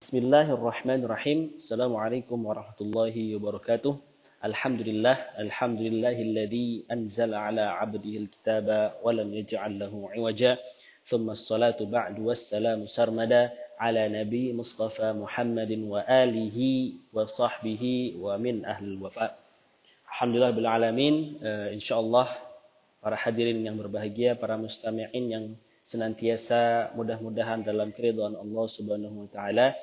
بسم الله الرحمن الرحيم السلام عليكم ورحمة الله وبركاته الحمد لله الحمد لله الذي أنزل على عبده الكتاب ولم يجعل له عوجا ثم الصلاة بعد والسلام سرمدا على نبي مصطفى محمد وآله وصحبه ومن أهل الوفاء الحمد لله بالعالمين إن شاء الله para hadirin yang berbahagia para mustami'in yang senantiasa mudah-mudahan dalam keridhaan Allah Subhanahu wa taala.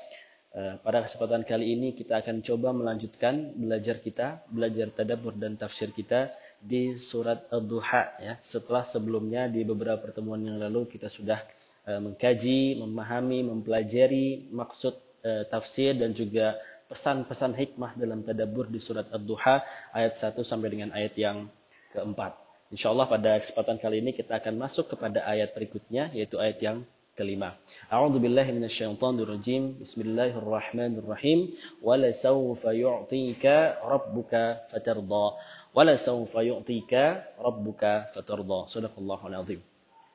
Eh, pada kesempatan kali ini kita akan coba melanjutkan belajar kita, belajar tadabbur dan tafsir kita di surat Ad-Duha ya. Setelah sebelumnya di beberapa pertemuan yang lalu kita sudah uh, mengkaji, memahami, mempelajari maksud uh, tafsir dan juga pesan-pesan hikmah dalam tadabbur di surat Ad-Duha ayat 1 sampai dengan ayat yang keempat. Insya Allah pada kesempatan kali ini kita akan masuk kepada ayat berikutnya yaitu ayat yang kelima. A'udzu billahi minasyaitonir rajim. Bismillahirrahmanirrahim. Wala sawfa yu'tika rabbuka fatarda. Wala sawfa yu'tika rabbuka fatarda. Shadaqallahul azim.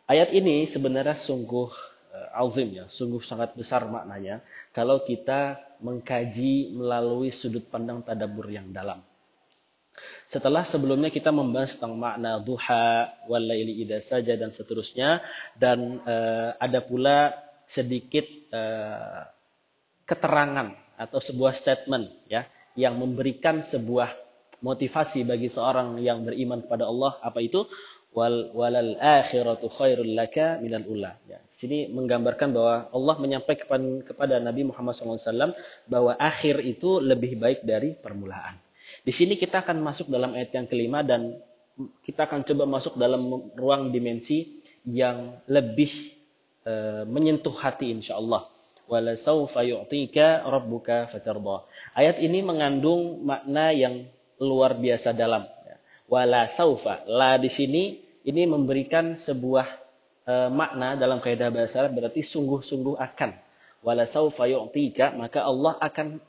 Ayat ini sebenarnya sungguh uh, azim ya, sungguh sangat besar maknanya kalau kita mengkaji melalui sudut pandang tadabbur yang dalam. Setelah sebelumnya kita membahas tentang makna duha, walaili idza saja dan seterusnya. Dan uh, ada pula sedikit uh, keterangan atau sebuah statement ya yang memberikan sebuah motivasi bagi seorang yang beriman kepada Allah. Apa itu? Wal walal akhiratu khairul laka minal ula. Ya sini menggambarkan bahwa Allah menyampaikan kepada Nabi Muhammad SAW bahwa akhir itu lebih baik dari permulaan di sini kita akan masuk dalam ayat yang kelima dan kita akan coba masuk dalam ruang dimensi yang lebih uh, menyentuh hati insya Allah. Ayat ini mengandung makna yang luar biasa dalam. Wala saufa. La di sini ini memberikan sebuah uh, makna dalam kaidah bahasa berarti sungguh-sungguh akan. Wala saufa yu'tika maka Allah akan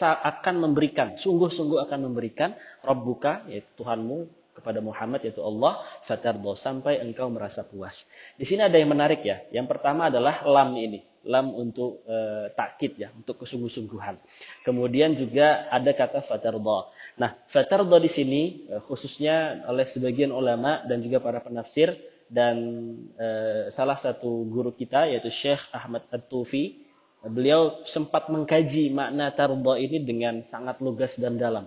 akan memberikan, sungguh-sungguh akan memberikan Rabbuka, yaitu Tuhanmu kepada Muhammad yaitu Allah fatardo sampai engkau merasa puas. Di sini ada yang menarik ya. Yang pertama adalah lam ini, lam untuk e, takkid ya, untuk kesungguh-sungguhan. Kemudian juga ada kata fatardo. Nah, fatardo di sini e, khususnya oleh sebagian ulama dan juga para penafsir dan e, salah satu guru kita yaitu Syekh Ahmad At-Tufi Beliau sempat mengkaji makna tardo ini dengan sangat lugas dan dalam.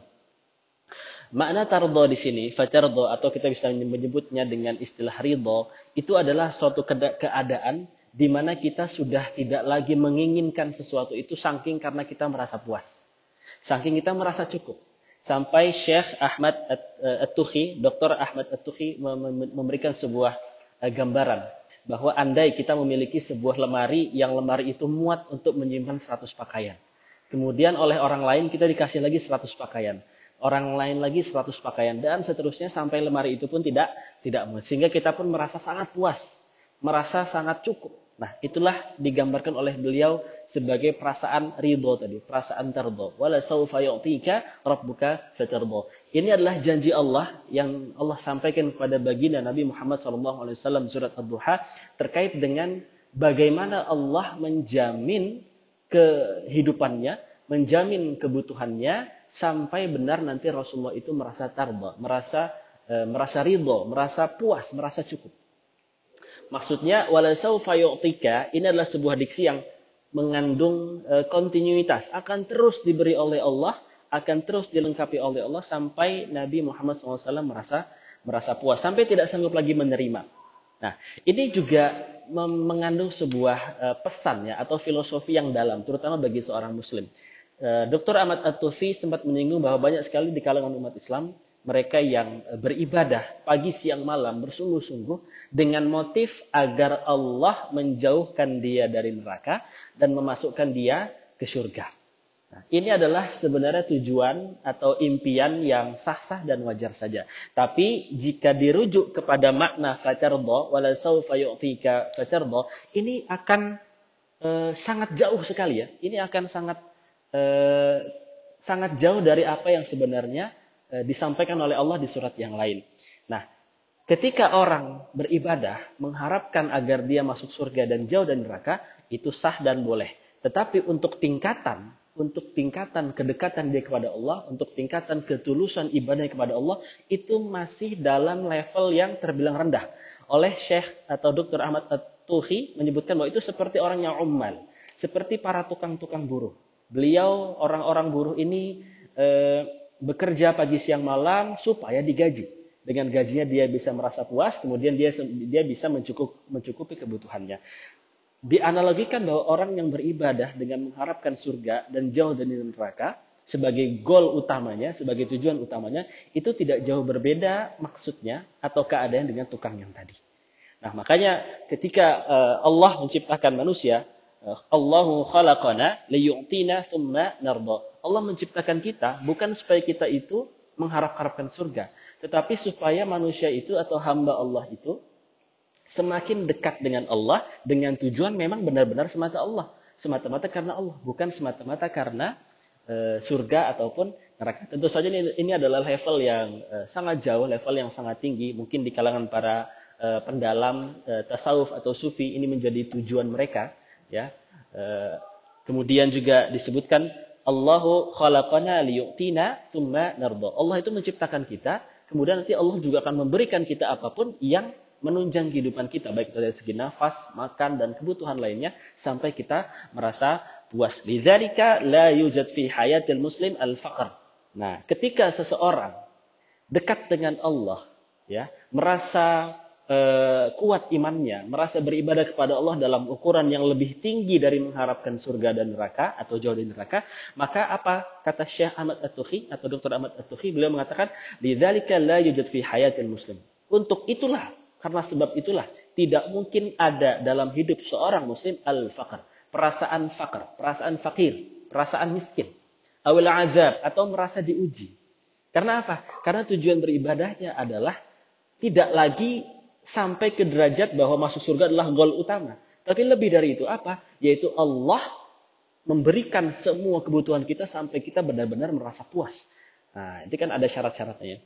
Makna tardo di sini, fatardo atau kita bisa menyebutnya dengan istilah ridho, itu adalah suatu keadaan di mana kita sudah tidak lagi menginginkan sesuatu itu saking karena kita merasa puas. Saking kita merasa cukup. Sampai Syekh Ahmad At-Tukhi, Dr. Ahmad At-Tukhi memberikan sebuah eh, gambaran bahwa andai kita memiliki sebuah lemari yang lemari itu muat untuk menyimpan 100 pakaian. Kemudian oleh orang lain kita dikasih lagi 100 pakaian. Orang lain lagi 100 pakaian dan seterusnya sampai lemari itu pun tidak tidak muat. Sehingga kita pun merasa sangat puas, merasa sangat cukup. Nah, itulah digambarkan oleh beliau sebagai perasaan ridho tadi, perasaan terdo. Wala saufa yu'tika rabbuka fatardo. Ini adalah janji Allah yang Allah sampaikan kepada baginda Nabi Muhammad SAW surat Ad-Duha terkait dengan bagaimana Allah menjamin kehidupannya, menjamin kebutuhannya sampai benar nanti Rasulullah itu merasa tardo, merasa e, merasa ridho, merasa puas, merasa cukup. Maksudnya walasaufa yu'tika ini adalah sebuah diksi yang mengandung e, kontinuitas akan terus diberi oleh Allah, akan terus dilengkapi oleh Allah sampai Nabi Muhammad SAW merasa merasa puas sampai tidak sanggup lagi menerima. Nah, ini juga mengandung sebuah e, pesan ya atau filosofi yang dalam terutama bagi seorang muslim. E, Dr. Ahmad At-Tufi sempat menyinggung bahwa banyak sekali di kalangan umat Islam mereka yang beribadah pagi siang malam bersungguh-sungguh dengan motif agar Allah menjauhkan dia dari neraka dan memasukkan dia ke surga. Nah, ini adalah sebenarnya tujuan atau impian yang sah-sah dan wajar saja. Tapi jika dirujuk kepada makna fatardo wala saufa yu'tika fatardo, ini akan e, sangat jauh sekali ya. Ini akan sangat e, sangat jauh dari apa yang sebenarnya Eh, disampaikan oleh Allah di surat yang lain. Nah, ketika orang beribadah mengharapkan agar dia masuk surga dan jauh dari neraka, itu sah dan boleh. Tetapi untuk tingkatan, untuk tingkatan kedekatan dia kepada Allah, untuk tingkatan ketulusan ibadahnya kepada Allah, itu masih dalam level yang terbilang rendah. Oleh Syekh atau Dr. Ahmad At-Tuhi menyebutkan bahwa itu seperti orang yang ummal, seperti para tukang-tukang buruh. Beliau orang-orang buruh ini e, bekerja pagi siang malam supaya digaji. Dengan gajinya dia bisa merasa puas, kemudian dia dia bisa mencukup, mencukupi kebutuhannya dianalogikan bahwa orang yang beribadah dengan mengharapkan surga dan jauh dari neraka sebagai goal utamanya, sebagai tujuan utamanya, itu tidak jauh berbeda maksudnya atau keadaan dengan tukang yang tadi. Nah, makanya ketika uh, Allah menciptakan manusia, Allahu khalaqana liyu'tina thumma narda. Allah menciptakan kita bukan supaya kita itu mengharap-harapkan surga, tetapi supaya manusia itu atau hamba Allah itu semakin dekat dengan Allah dengan tujuan memang benar-benar semata Allah, semata-mata karena Allah, bukan semata-mata karena e, surga ataupun neraka. Tentu saja ini, ini adalah level yang e, sangat jauh, level yang sangat tinggi, mungkin di kalangan para e, pendalam e, tasawuf atau sufi ini menjadi tujuan mereka, ya. E, kemudian juga disebutkan Allahu khalaqana liyu'tina summa nardo. Allah itu menciptakan kita, kemudian nanti Allah juga akan memberikan kita apa pun yang menunjang kehidupan kita baik dari segi nafas, makan dan kebutuhan lainnya sampai kita merasa puas. Lidzalika la yujad fi hayatil muslim al-faqr. Nah, ketika seseorang dekat dengan Allah, ya, merasa uh, kuat imannya, merasa beribadah kepada Allah dalam ukuran yang lebih tinggi dari mengharapkan surga dan neraka atau jauh dari neraka, maka apa kata Syekh Ahmad At-Tuhi atau Dr. Ahmad At-Tuhi beliau mengatakan, "Lidzalika la yujad fi hayatil muslim." Untuk itulah karena sebab itulah tidak mungkin ada dalam hidup seorang muslim al-faqr, perasaan faqr, perasaan fakir, perasaan miskin, awal azab atau merasa diuji. Karena apa? Karena tujuan beribadahnya adalah tidak lagi sampai ke derajat bahwa masuk surga adalah goal utama. Tapi lebih dari itu apa? Yaitu Allah memberikan semua kebutuhan kita sampai kita benar-benar merasa puas. Nah, itu kan ada syarat-syaratnya.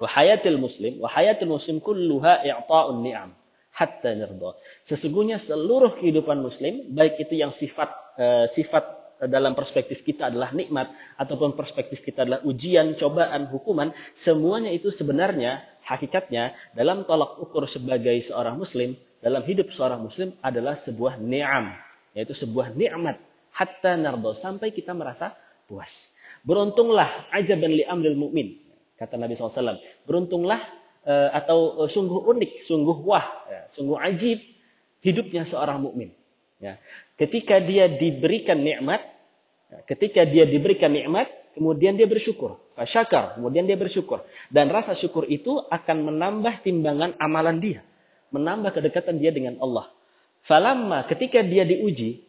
Wahayatil muslim, wahayatil muslim kulluha i'ta'un ni'am hatta nirda. Sesungguhnya seluruh kehidupan muslim, baik itu yang sifat uh, sifat dalam perspektif kita adalah nikmat ataupun perspektif kita adalah ujian, cobaan, hukuman, semuanya itu sebenarnya hakikatnya dalam tolak ukur sebagai seorang muslim, dalam hidup seorang muslim adalah sebuah ni'am, yaitu sebuah nikmat hatta nardo sampai kita merasa puas. Beruntunglah ajaban li amril mu'min kata Nabi SAW. Beruntunglah uh, atau uh, sungguh unik, sungguh wah, ya, sungguh ajib hidupnya seorang mukmin. Ya. Ketika dia diberikan nikmat, ya, ketika dia diberikan nikmat, kemudian dia bersyukur. Fasyakar, kemudian dia bersyukur. Dan rasa syukur itu akan menambah timbangan amalan dia. Menambah kedekatan dia dengan Allah. Falamma ketika dia diuji,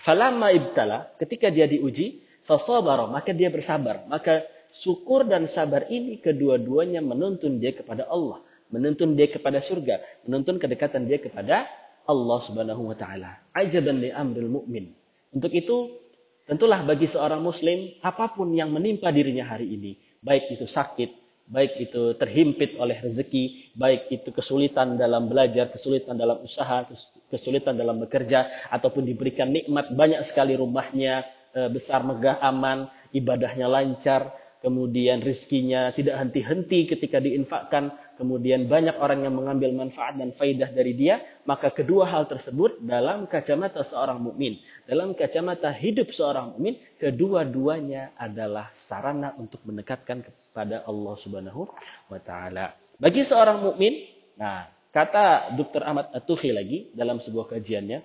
falamma ibtala, ketika dia diuji, fasabara, maka dia bersabar. Maka syukur dan sabar ini kedua-duanya menuntun dia kepada Allah, menuntun dia kepada surga, menuntun kedekatan dia kepada Allah Subhanahu wa taala. Ajaban li amril mu'min. Untuk itu, tentulah bagi seorang muslim apa pun yang menimpa dirinya hari ini, baik itu sakit, baik itu terhimpit oleh rezeki, baik itu kesulitan dalam belajar, kesulitan dalam usaha, kesulitan dalam bekerja, ataupun diberikan nikmat banyak sekali rumahnya, eh, besar, megah, aman, ibadahnya lancar, kemudian rizkinya tidak henti-henti ketika diinfakkan, kemudian banyak orang yang mengambil manfaat dan faidah dari dia, maka kedua hal tersebut dalam kacamata seorang mukmin, dalam kacamata hidup seorang mukmin, kedua-duanya adalah sarana untuk mendekatkan kepada Allah Subhanahu wa taala. Bagi seorang mukmin, nah, kata Dr. Ahmad Atufi lagi dalam sebuah kajiannya,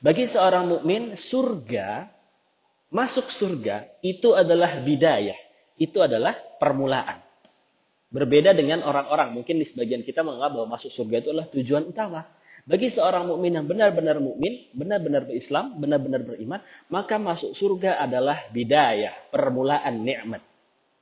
bagi seorang mukmin surga Masuk surga itu adalah bidayah. Itu adalah permulaan. Berbeda dengan orang-orang. Mungkin di sebagian kita menganggap bahwa masuk surga itu adalah tujuan utama. Bagi seorang mukmin yang benar-benar mukmin, benar-benar berislam, benar-benar beriman, maka masuk surga adalah bidayah, permulaan nikmat.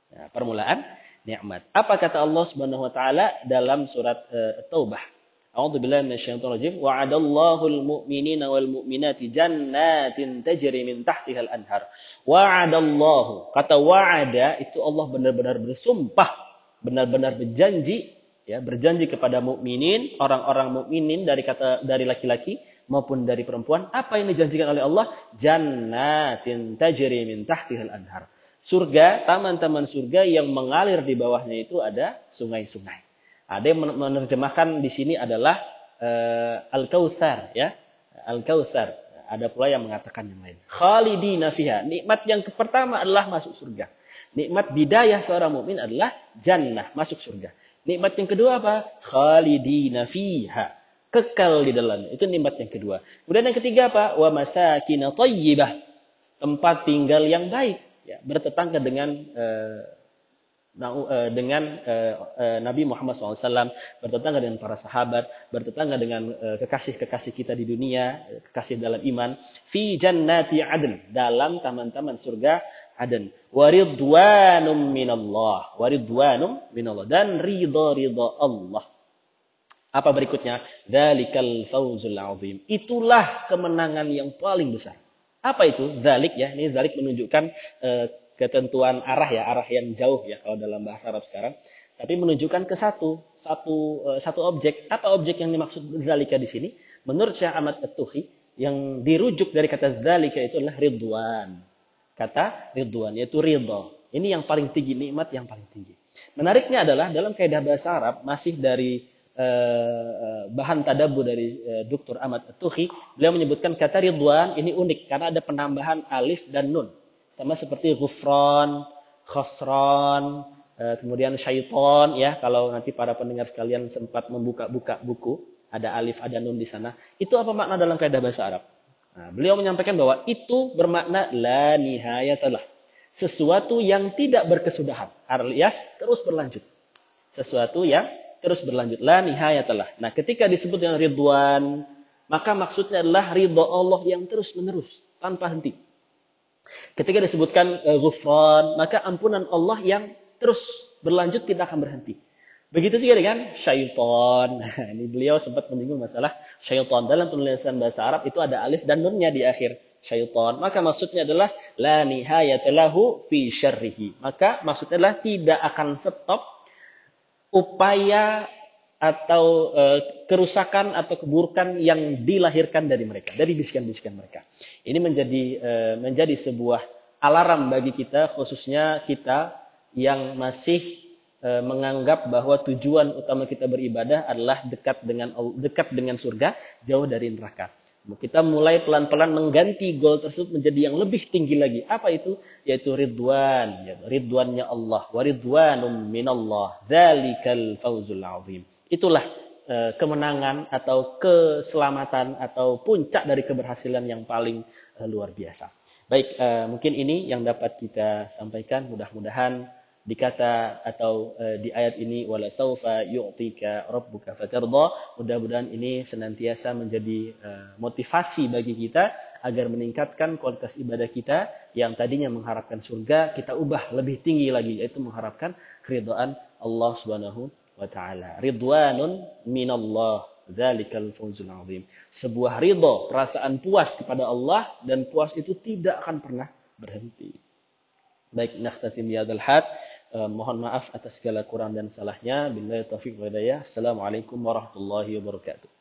Ya, permulaan nikmat. Apa kata Allah Subhanahu wa taala dalam surat uh, Taubah? A'udzu billahi minasyaitonir rajim. Wa'adallahu al-mu'minina wal mu'minati jannatin tajri min tahtiha al-anhar. Wa'adallahu. Kata wa'ada itu Allah benar-benar bersumpah, benar-benar berjanji ya, berjanji kepada mukminin, orang-orang mukminin dari kata dari laki-laki maupun dari perempuan. Apa yang dijanjikan oleh Allah? Jannatin tajri min tahtihal anhar. Surga, taman-taman surga yang mengalir di bawahnya itu ada sungai-sungai. Ada yang menerjemahkan di sini adalah uh, Al-Kautsar ya. Al-Kautsar. Ada pula yang mengatakan yang lain. Khalidina fiha. Nikmat yang pertama adalah masuk surga. Nikmat bidayah seorang mukmin adalah jannah, masuk surga. Nikmat yang kedua apa? Khalidina fiha. Kekal di dalamnya. Itu nikmat yang kedua. Kemudian yang ketiga apa? Wa masakin thayyibah. Tempat tinggal yang baik. Ya, bertetangga dengan uh, dengan uh, uh, Nabi Muhammad SAW, bertetangga dengan para sahabat, bertetangga dengan kekasih-kekasih kita di dunia, kekasih dalam iman, fi jannati adn, dalam taman-taman surga Aden. Waridwanum minallah. Waridwanum minallah. Dan ridha-ridha Allah. Apa berikutnya? Dalikal fawzul azim. Itulah kemenangan yang paling besar. Apa itu? Zalik ya. Ini zalik menunjukkan ketentuan arah ya, arah yang jauh ya kalau dalam bahasa Arab sekarang. Tapi menunjukkan ke satu, satu, uh, satu objek. Apa objek yang dimaksud zalika di sini? Menurut Syekh Ahmad At-Tuhi, yang dirujuk dari kata zalika itu adalah ridwan kata ridwan yaitu ridho. Ini yang paling tinggi nikmat yang paling tinggi. Menariknya adalah dalam kaidah bahasa Arab masih dari uh, bahan tadabbur dari uh, Dr. Ahmad At-Tuhi, beliau menyebutkan kata ridwan ini unik karena ada penambahan alif dan nun. Sama seperti ghufran, khosron, uh, kemudian syaiton ya kalau nanti para pendengar sekalian sempat membuka-buka buku ada alif ada nun di sana. Itu apa makna dalam kaidah bahasa Arab? Nah, beliau menyampaikan bahwa itu bermakna la nihayatalah. Sesuatu yang tidak berkesudahan. Alias terus berlanjut. Sesuatu yang terus berlanjut. La nihayatalah. Nah ketika disebut dengan ridwan, maka maksudnya adalah ridho Allah yang terus menerus. Tanpa henti. Ketika disebutkan uh, ghufran, maka ampunan Allah yang terus berlanjut tidak akan berhenti. Begitu juga dengan syaitan. Nah, ini beliau sempat menyinggung masalah syaitan. Dalam penulisan bahasa Arab itu ada alif dan nunnya di akhir syaitan. Maka maksudnya adalah la nihayatalahu fi syarrihi. Maka maksudnya adalah tidak akan stop upaya atau e, kerusakan atau keburukan yang dilahirkan dari mereka, dari bisikan-bisikan mereka. Ini menjadi e, menjadi sebuah alarm bagi kita khususnya kita yang masih e, menganggap bahwa tujuan utama kita beribadah adalah dekat dengan dekat dengan surga, jauh dari neraka. Kita mulai pelan-pelan mengganti goal tersebut menjadi yang lebih tinggi lagi. Apa itu? Yaitu ridwan, ya, ridwannya Allah. Wa ridwanum minallah. Dzalikal fawzul azim. Itulah e, kemenangan atau keselamatan atau puncak dari keberhasilan yang paling e, luar biasa. Baik, e, mungkin ini yang dapat kita sampaikan. Mudah-mudahan dikata atau di ayat ini wala saufa yu'tika rabbuka fatardha mudah-mudahan ini senantiasa menjadi motivasi bagi kita agar meningkatkan kualitas ibadah kita yang tadinya mengharapkan surga kita ubah lebih tinggi lagi yaitu mengharapkan keridhaan Allah Subhanahu wa taala ridwanun minallah dzalikal fawzul azim sebuah ridho perasaan puas kepada Allah dan puas itu tidak akan pernah berhenti baik nakhtatim ya had Uh, mohon maaf atas segala kurang dan salahnya. Bila taufiq wa hidayah. Assalamualaikum warahmatullahi wabarakatuh.